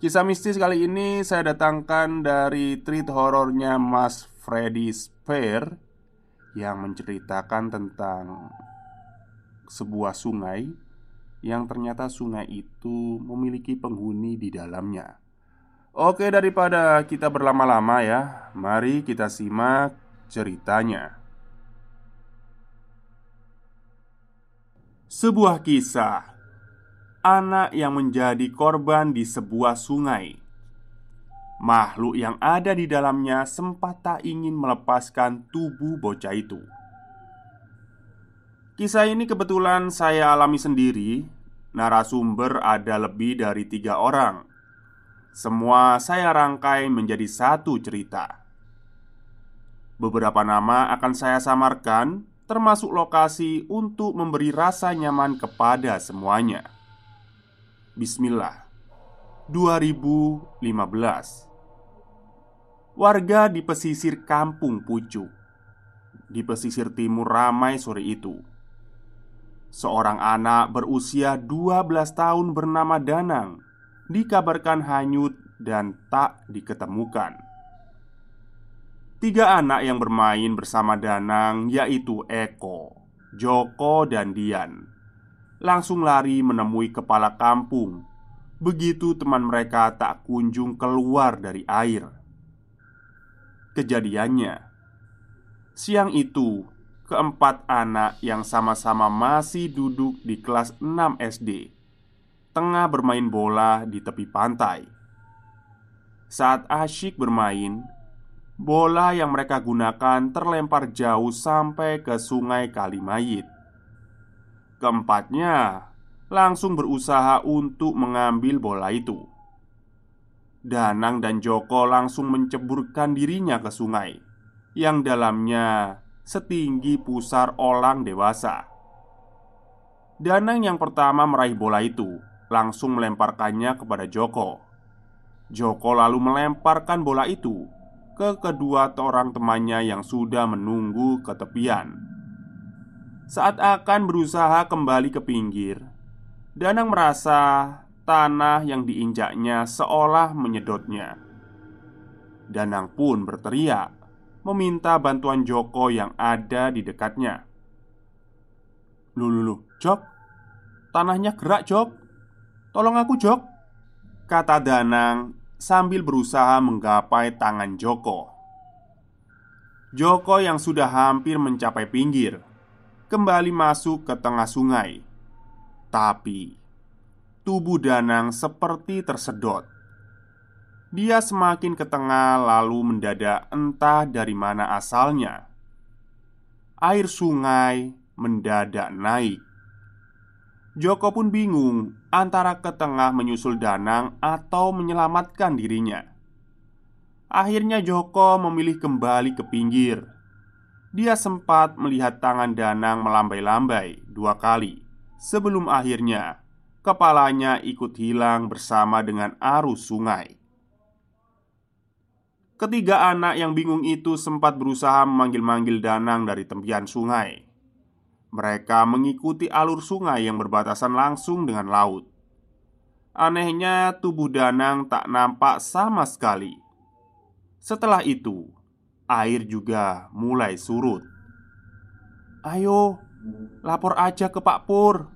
Kisah mistis kali ini saya datangkan dari treat horornya Mas Freddy Spare Yang menceritakan tentang sebuah sungai Yang ternyata sungai itu memiliki penghuni di dalamnya. Oke daripada kita berlama-lama ya Mari kita simak ceritanya. Sebuah kisah anak yang menjadi korban di sebuah sungai. Makhluk yang ada di dalamnya sempat tak ingin melepaskan tubuh bocah itu. Kisah ini kebetulan saya alami sendiri. Narasumber ada lebih dari tiga orang. Semua saya rangkai menjadi satu cerita. Beberapa nama akan saya samarkan, termasuk lokasi, untuk memberi rasa nyaman kepada semuanya. Bismillah. 2015 Warga di pesisir kampung Pucuk. Di pesisir timur ramai sore itu. Seorang anak berusia 12 tahun bernama Danang Dikabarkan hanyut dan tak diketemukan. Tiga anak yang bermain bersama Danang yaitu Eko, Joko, dan Dian langsung lari menemui kepala kampung. Begitu teman mereka tak kunjung keluar dari air. Kejadiannya, siang itu keempat anak yang sama-sama masih duduk di kelas 6 SD tengah bermain bola di tepi pantai. Saat asyik bermain, bola yang mereka gunakan terlempar jauh sampai ke sungai Kalimayit. Keempatnya langsung berusaha untuk mengambil bola itu. Danang dan Joko langsung menceburkan dirinya ke sungai yang dalamnya setinggi pusar orang dewasa. Danang yang pertama meraih bola itu langsung melemparkannya kepada Joko. Joko lalu melemparkan bola itu ke kedua orang temannya yang sudah menunggu ke tepian. Saat akan berusaha kembali ke pinggir, Danang merasa tanah yang diinjaknya seolah menyedotnya. Danang pun berteriak, meminta bantuan Joko yang ada di dekatnya. Lulu, Jok, tanahnya gerak, Jok. Tolong aku, Jok, kata Danang sambil berusaha menggapai tangan Joko. Joko yang sudah hampir mencapai pinggir kembali masuk ke tengah sungai. Tapi tubuh Danang seperti tersedot. Dia semakin ke tengah, lalu mendadak entah dari mana asalnya. Air sungai mendadak naik. Joko pun bingung antara ke tengah menyusul Danang atau menyelamatkan dirinya. Akhirnya Joko memilih kembali ke pinggir dia sempat melihat tangan Danang melambai-lambai dua kali sebelum akhirnya kepalanya ikut hilang bersama dengan arus sungai. Ketiga anak yang bingung itu sempat berusaha memanggil-manggil Danang dari tepian sungai. Mereka mengikuti alur sungai yang berbatasan langsung dengan laut. Anehnya, tubuh Danang tak nampak sama sekali. Setelah itu, air juga mulai surut. "Ayo, lapor aja ke Pak Pur,"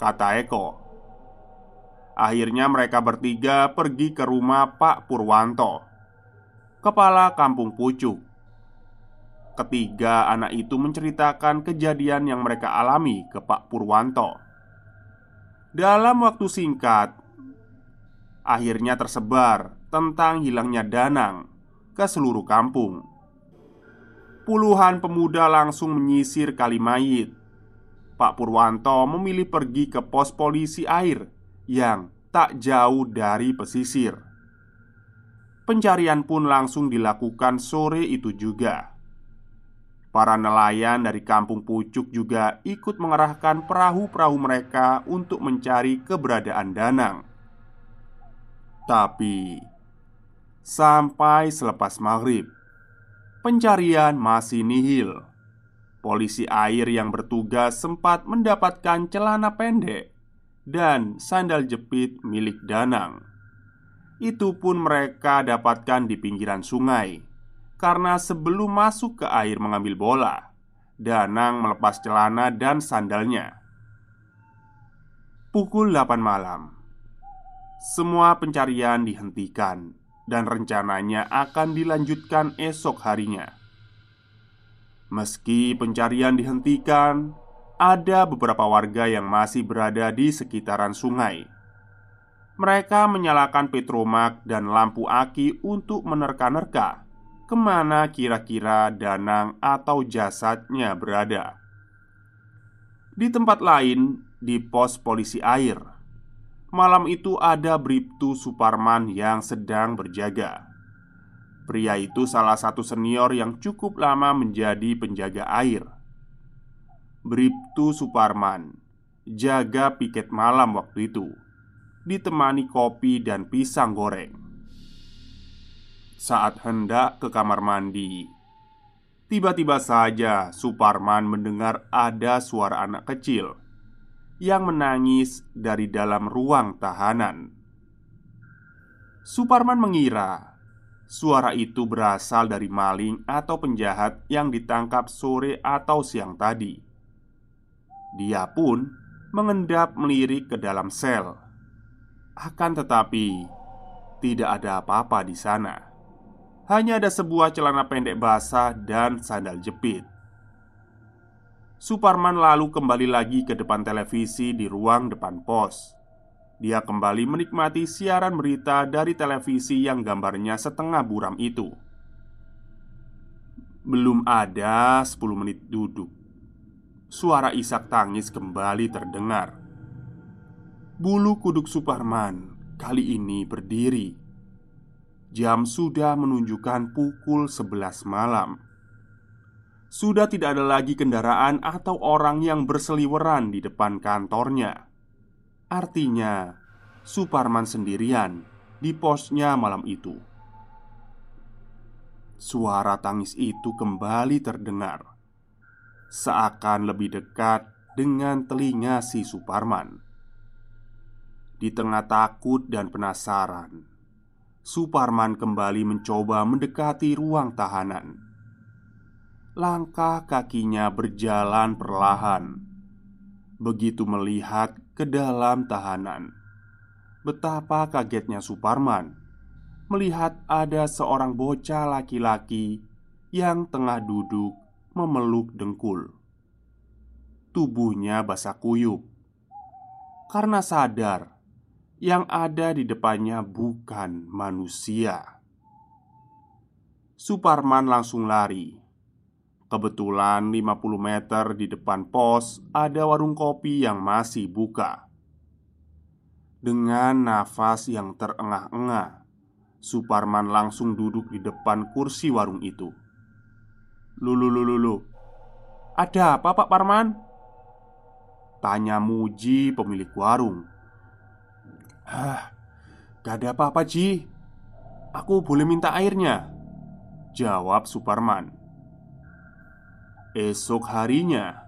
kata Eko. Akhirnya mereka bertiga pergi ke rumah Pak Purwanto, kepala kampung Pucuk. Ketiga anak itu menceritakan kejadian yang mereka alami ke Pak Purwanto. Dalam waktu singkat, akhirnya tersebar tentang hilangnya Danang ke seluruh kampung. Puluhan pemuda langsung menyisir Kalimayit Pak Purwanto memilih pergi ke pos polisi air yang tak jauh dari pesisir. Pencarian pun langsung dilakukan sore itu juga. Para nelayan dari kampung Pucuk juga ikut mengerahkan perahu-perahu mereka untuk mencari keberadaan Danang. Tapi sampai selepas maghrib, pencarian masih nihil polisi air yang bertugas sempat mendapatkan celana pendek dan sandal jepit milik Danang. Itu pun mereka dapatkan di pinggiran sungai karena sebelum masuk ke air mengambil bola, Danang melepas celana dan sandalnya. Pukul 8 malam, semua pencarian dihentikan dan rencananya akan dilanjutkan esok harinya. Meski pencarian dihentikan, ada beberapa warga yang masih berada di sekitaran sungai. Mereka menyalakan petromak dan lampu aki untuk menerka-nerka ke mana kira-kira Danang atau jasadnya berada. Di tempat lain, di pos polisi air, malam itu ada Bribtu Suparman yang sedang berjaga. Pria itu salah satu senior yang cukup lama menjadi penjaga air. Bribtu Suparman jaga piket malam waktu itu, ditemani kopi dan pisang goreng. Saat hendak ke kamar mandi, tiba-tiba saja Suparman mendengar ada suara anak kecil yang menangis dari dalam ruang tahanan. Suparman mengira Suara itu berasal dari maling atau penjahat yang ditangkap sore atau siang tadi. Dia pun mengendap melirik ke dalam sel. Akan tetapi, tidak ada apa-apa di sana. Hanya ada sebuah celana pendek basah dan sandal jepit. Suparman lalu kembali lagi ke depan televisi di ruang depan pos dia kembali menikmati siaran berita dari televisi yang gambarnya setengah buram itu. Belum ada 10 menit duduk. Suara isak tangis kembali terdengar. Bulu kuduk Suparman kali ini berdiri. Jam sudah menunjukkan pukul 11 malam. Sudah tidak ada lagi kendaraan atau orang yang berseliweran di depan kantornya. Artinya, Suparman sendirian di posnya malam itu. Suara tangis itu kembali terdengar, seakan lebih dekat dengan telinga si Suparman. Di tengah takut dan penasaran, Suparman kembali mencoba mendekati ruang tahanan. Langkah kakinya berjalan perlahan. Begitu melihat ke dalam tahanan. Betapa kagetnya Suparman melihat ada seorang bocah laki-laki yang tengah duduk memeluk dengkul. Tubuhnya basah kuyup karena sadar yang ada di depannya bukan manusia. Suparman langsung lari Kebetulan 50 meter di depan pos ada warung kopi yang masih buka. Dengan nafas yang terengah-engah Suparman langsung duduk di depan kursi warung itu. Lulu lulu lulu Ada apa Pak Parman? Tanya Muji pemilik warung. Hah, gak ada apa-apa Ji. Aku boleh minta airnya Jawab Suparman Esok harinya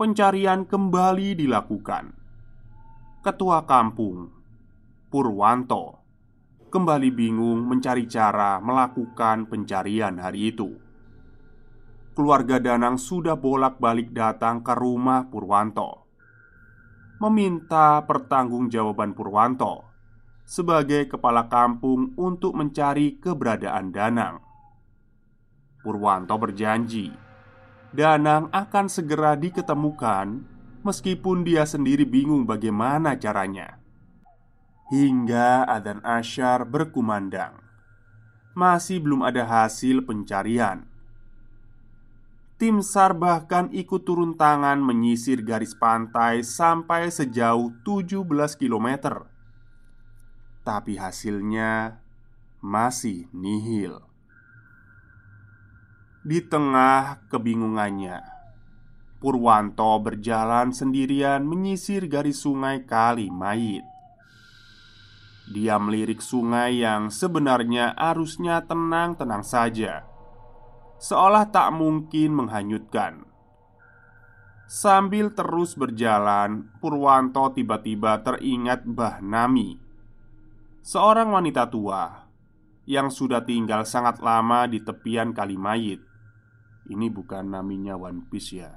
Pencarian kembali dilakukan. Ketua kampung Purwanto Kembali bingung mencari cara melakukan pencarian hari itu. Keluarga Danang sudah bolak-balik datang ke rumah Purwanto. Meminta pertanggungjawaban Purwanto Sebagai kepala kampung untuk mencari keberadaan Danang. Purwanto berjanji Danang akan segera diketemukan Meskipun dia sendiri bingung bagaimana caranya. Hingga adzan asyar berkumandang. Masih belum ada hasil pencarian. Tim SAR bahkan ikut turun tangan menyisir garis pantai sampai sejauh 17 km Tapi hasilnya masih nihil di tengah kebingungannya, Purwanto berjalan sendirian menyisir garis sungai Kali Mayit. Dia melirik sungai yang sebenarnya arusnya tenang-tenang saja, seolah tak mungkin menghanyutkan. Sambil terus berjalan, Purwanto tiba-tiba teringat Mbah Nami, seorang wanita tua yang sudah tinggal sangat lama di tepian Kali Mayit ini bukan namanya One Piece ya.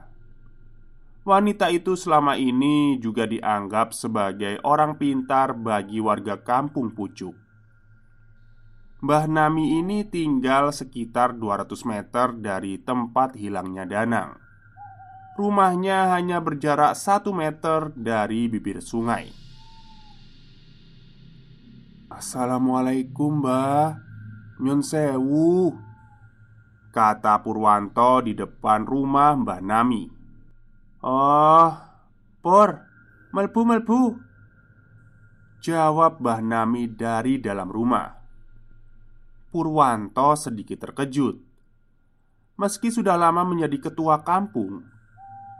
Wanita itu selama ini juga dianggap sebagai orang pintar bagi warga kampung Pucuk. Mbah Nami ini tinggal sekitar 200 meter dari tempat hilangnya Danang. Rumahnya hanya berjarak 1 meter dari bibir sungai. Assalamualaikum mbah. Nyon sewu Kata Purwanto di depan rumah Mbah Nami. Oh, Pur, melbu-melbu Jawab Mbah Nami dari dalam rumah. Purwanto sedikit terkejut. Meski sudah lama menjadi ketua kampung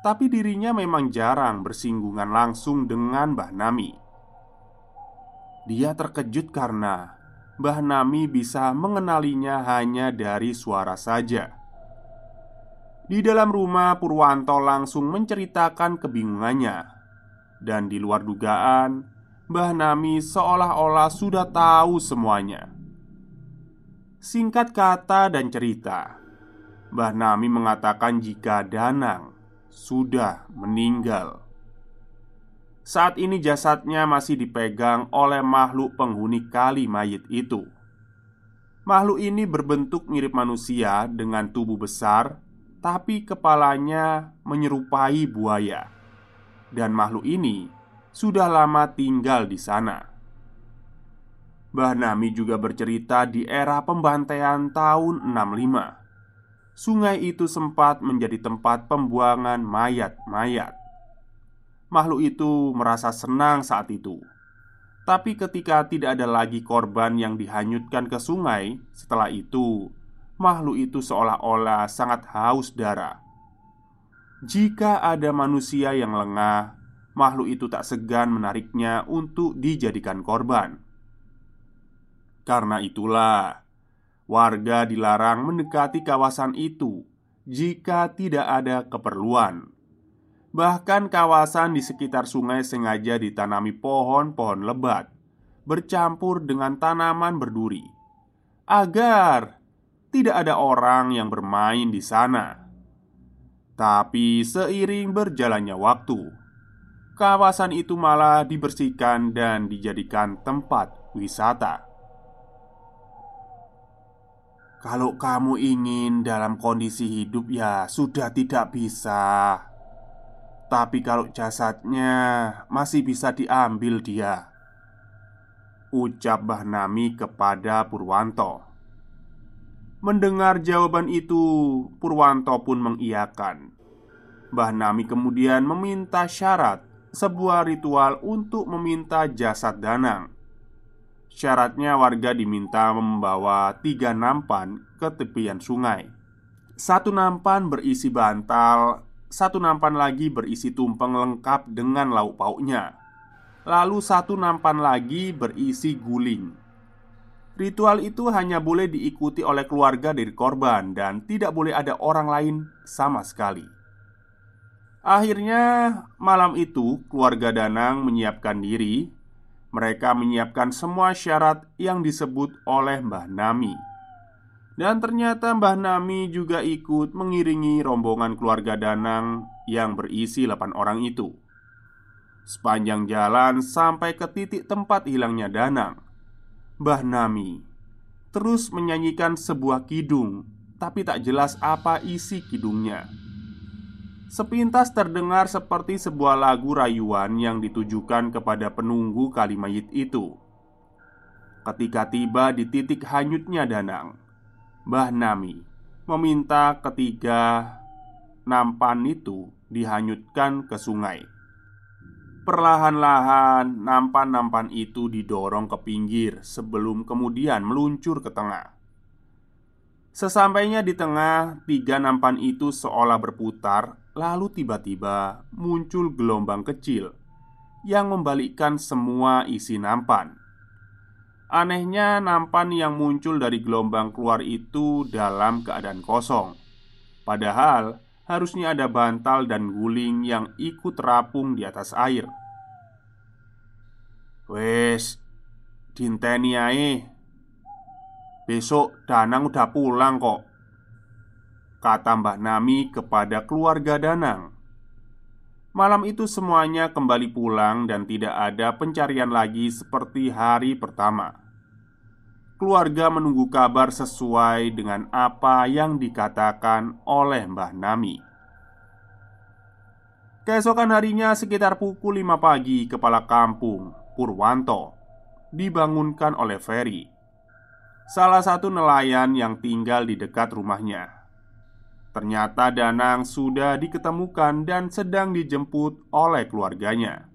Tapi dirinya memang jarang bersinggungan langsung dengan Mbah Nami. Dia terkejut karena Mbah Nami bisa mengenalinya hanya dari suara saja. Di dalam rumah, Purwanto langsung menceritakan kebingungannya, dan di luar dugaan, Mbah Nami seolah-olah sudah tahu semuanya. Singkat kata dan cerita, Mbah Nami mengatakan jika Danang sudah meninggal. Saat ini jasadnya masih dipegang oleh makhluk penghuni kali mayit itu. Makhluk ini berbentuk mirip manusia dengan tubuh besar, tapi kepalanya menyerupai buaya. Dan makhluk ini sudah lama tinggal di sana. Mbah Nami juga bercerita di era pembantaian tahun 65 Sungai itu sempat menjadi tempat pembuangan mayat-mayat Makhluk itu merasa senang saat itu. Tapi ketika tidak ada lagi korban yang dihanyutkan ke sungai, setelah itu makhluk itu seolah-olah sangat haus darah. Jika ada manusia yang lengah, makhluk itu tak segan menariknya untuk dijadikan korban. Karena itulah, warga dilarang mendekati kawasan itu jika tidak ada keperluan. Bahkan kawasan di sekitar sungai sengaja ditanami pohon-pohon lebat Bercampur dengan tanaman berduri Agar tidak ada orang yang bermain di sana Tapi seiring berjalannya waktu Kawasan itu malah dibersihkan dan dijadikan tempat wisata kalau kamu ingin dalam kondisi hidup, ya sudah tidak bisa. Tapi kalau jasadnya masih bisa diambil dia. Ucap Mbah Nami kepada Purwanto. Mendengar jawaban itu Purwanto pun mengiyakan. Mbah Nami kemudian meminta syarat Sebuah ritual untuk meminta jasad Danang. Syaratnya warga diminta membawa tiga nampan ke tepian sungai. Satu nampan berisi bantal satu nampan lagi berisi tumpeng lengkap dengan lauk pauknya lalu satu nampan lagi berisi guling. Ritual itu hanya boleh diikuti oleh keluarga dari korban dan tidak boleh ada orang lain sama sekali. Akhirnya, malam itu keluarga Danang menyiapkan diri. Mereka menyiapkan semua syarat yang disebut oleh Mbah Nami. Dan ternyata Mbah Nami juga ikut mengiringi rombongan keluarga Danang yang berisi 8 orang itu. Sepanjang jalan sampai ke titik tempat hilangnya Danang Mbah Nami terus menyanyikan sebuah kidung, tapi tak jelas apa isi kidungnya. Sepintas terdengar seperti sebuah lagu rayuan yang ditujukan kepada penunggu kali mayit itu. Ketika tiba di titik hanyutnya Danang, Mbah Nami meminta ketiga nampan itu dihanyutkan ke sungai. Perlahan-lahan, nampan-nampan itu didorong ke pinggir sebelum kemudian meluncur ke tengah. Sesampainya di tengah, tiga nampan itu seolah berputar, lalu tiba-tiba muncul gelombang kecil yang membalikkan semua isi nampan. Anehnya, nampan yang muncul dari gelombang keluar itu dalam keadaan kosong, padahal harusnya ada bantal dan guling yang ikut terapung di atas air. Wes, dinteni ae. Besok Danang udah pulang kok. Kata Mbak Nami kepada keluarga Danang. Malam itu semuanya kembali pulang dan tidak ada pencarian lagi seperti hari pertama. Keluarga menunggu kabar sesuai dengan apa yang dikatakan oleh Mbah Nami. Keesokan harinya sekitar pukul 5 pagi Kepala kampung Purwanto Dibangunkan oleh Ferry Salah satu nelayan yang tinggal di dekat rumahnya Ternyata Danang sudah diketemukan dan sedang dijemput oleh keluarganya.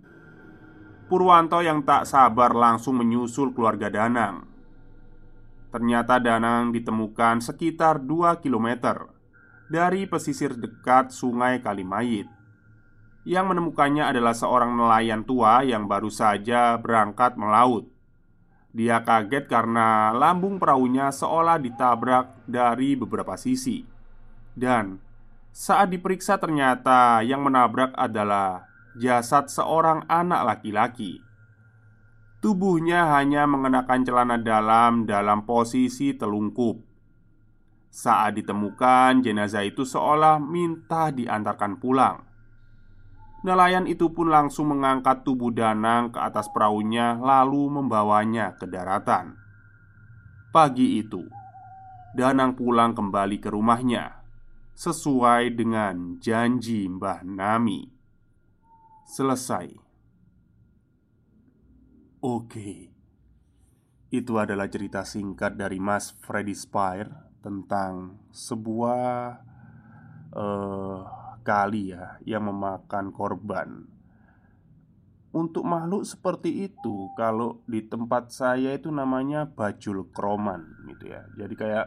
Purwanto yang tak sabar langsung menyusul keluarga Danang. Ternyata Danang ditemukan sekitar 2 km dari pesisir dekat sungai Kalimayit Yang menemukannya adalah seorang nelayan tua yang baru saja berangkat melaut. Dia kaget karena lambung perahunya seolah ditabrak dari beberapa sisi Dan saat diperiksa ternyata yang menabrak adalah jasad seorang anak laki-laki Tubuhnya hanya mengenakan celana dalam dalam posisi telungkup. Saat ditemukan, jenazah itu seolah minta diantarkan pulang. Nelayan itu pun langsung mengangkat tubuh Danang ke atas perahunya, lalu membawanya ke daratan. Pagi itu, Danang pulang kembali ke rumahnya sesuai dengan janji Mbah Nami. Selesai. Oke, itu adalah cerita singkat dari Mas Freddy Spire tentang sebuah uh, kali ya yang memakan korban. Untuk makhluk seperti itu, kalau di tempat saya itu namanya bajul kroman gitu ya. Jadi kayak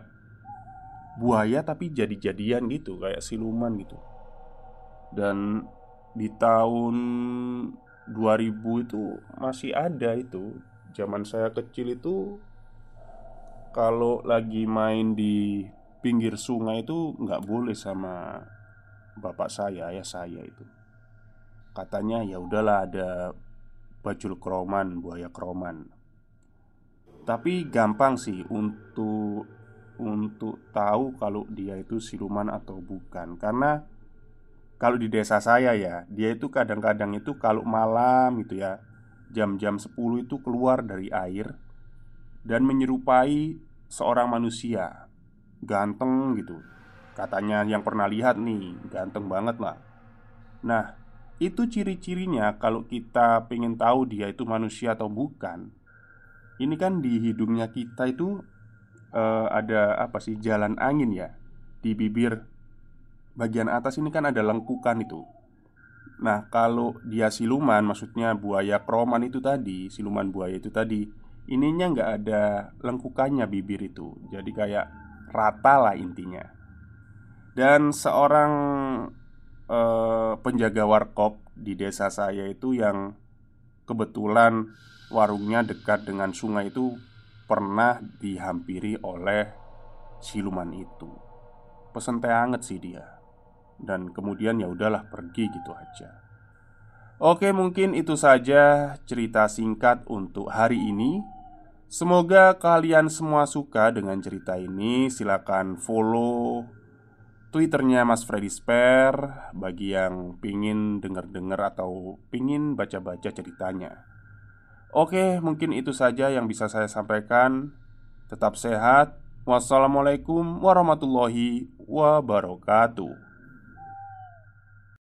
buaya tapi jadi-jadian gitu, kayak siluman gitu. Dan di tahun 2000 itu masih ada itu Zaman saya kecil itu Kalau lagi main di pinggir sungai itu nggak boleh sama bapak saya, ayah saya itu Katanya ya udahlah ada bajul kroman, buaya kroman Tapi gampang sih untuk untuk tahu kalau dia itu siluman atau bukan. Karena kalau di desa saya ya, dia itu kadang-kadang itu kalau malam gitu ya Jam-jam 10 itu keluar dari air Dan menyerupai seorang manusia. Ganteng gitu. Katanya yang pernah lihat nih, ganteng banget lah. Nah, itu ciri-cirinya kalau kita pengen tahu dia itu manusia atau bukan. Ini kan di hidungnya kita itu uh, ada apa sih jalan angin ya Di bibir bagian atas ini kan ada lengkukan itu. Nah, kalau dia siluman, maksudnya buaya kroman itu tadi, siluman buaya itu tadi, ininya nggak ada lengkukannya bibir itu, jadi kayak rata lah intinya. Dan seorang eh, penjaga warkop di desa saya itu yang kebetulan warungnya dekat dengan sungai itu pernah dihampiri oleh siluman itu. Pesen teh anget sih dia. Dan kemudian ya udahlah pergi gitu aja. Oke, mungkin itu saja cerita singkat untuk hari ini. Semoga kalian semua suka dengan cerita ini. Silakan follow Twitternya Mas Freddy Spare bagi yang pingin denger-denger atau pingin baca-baca ceritanya. Oke, mungkin itu saja yang bisa saya sampaikan. Tetap sehat. Wassalamualaikum warahmatullahi wabarakatuh.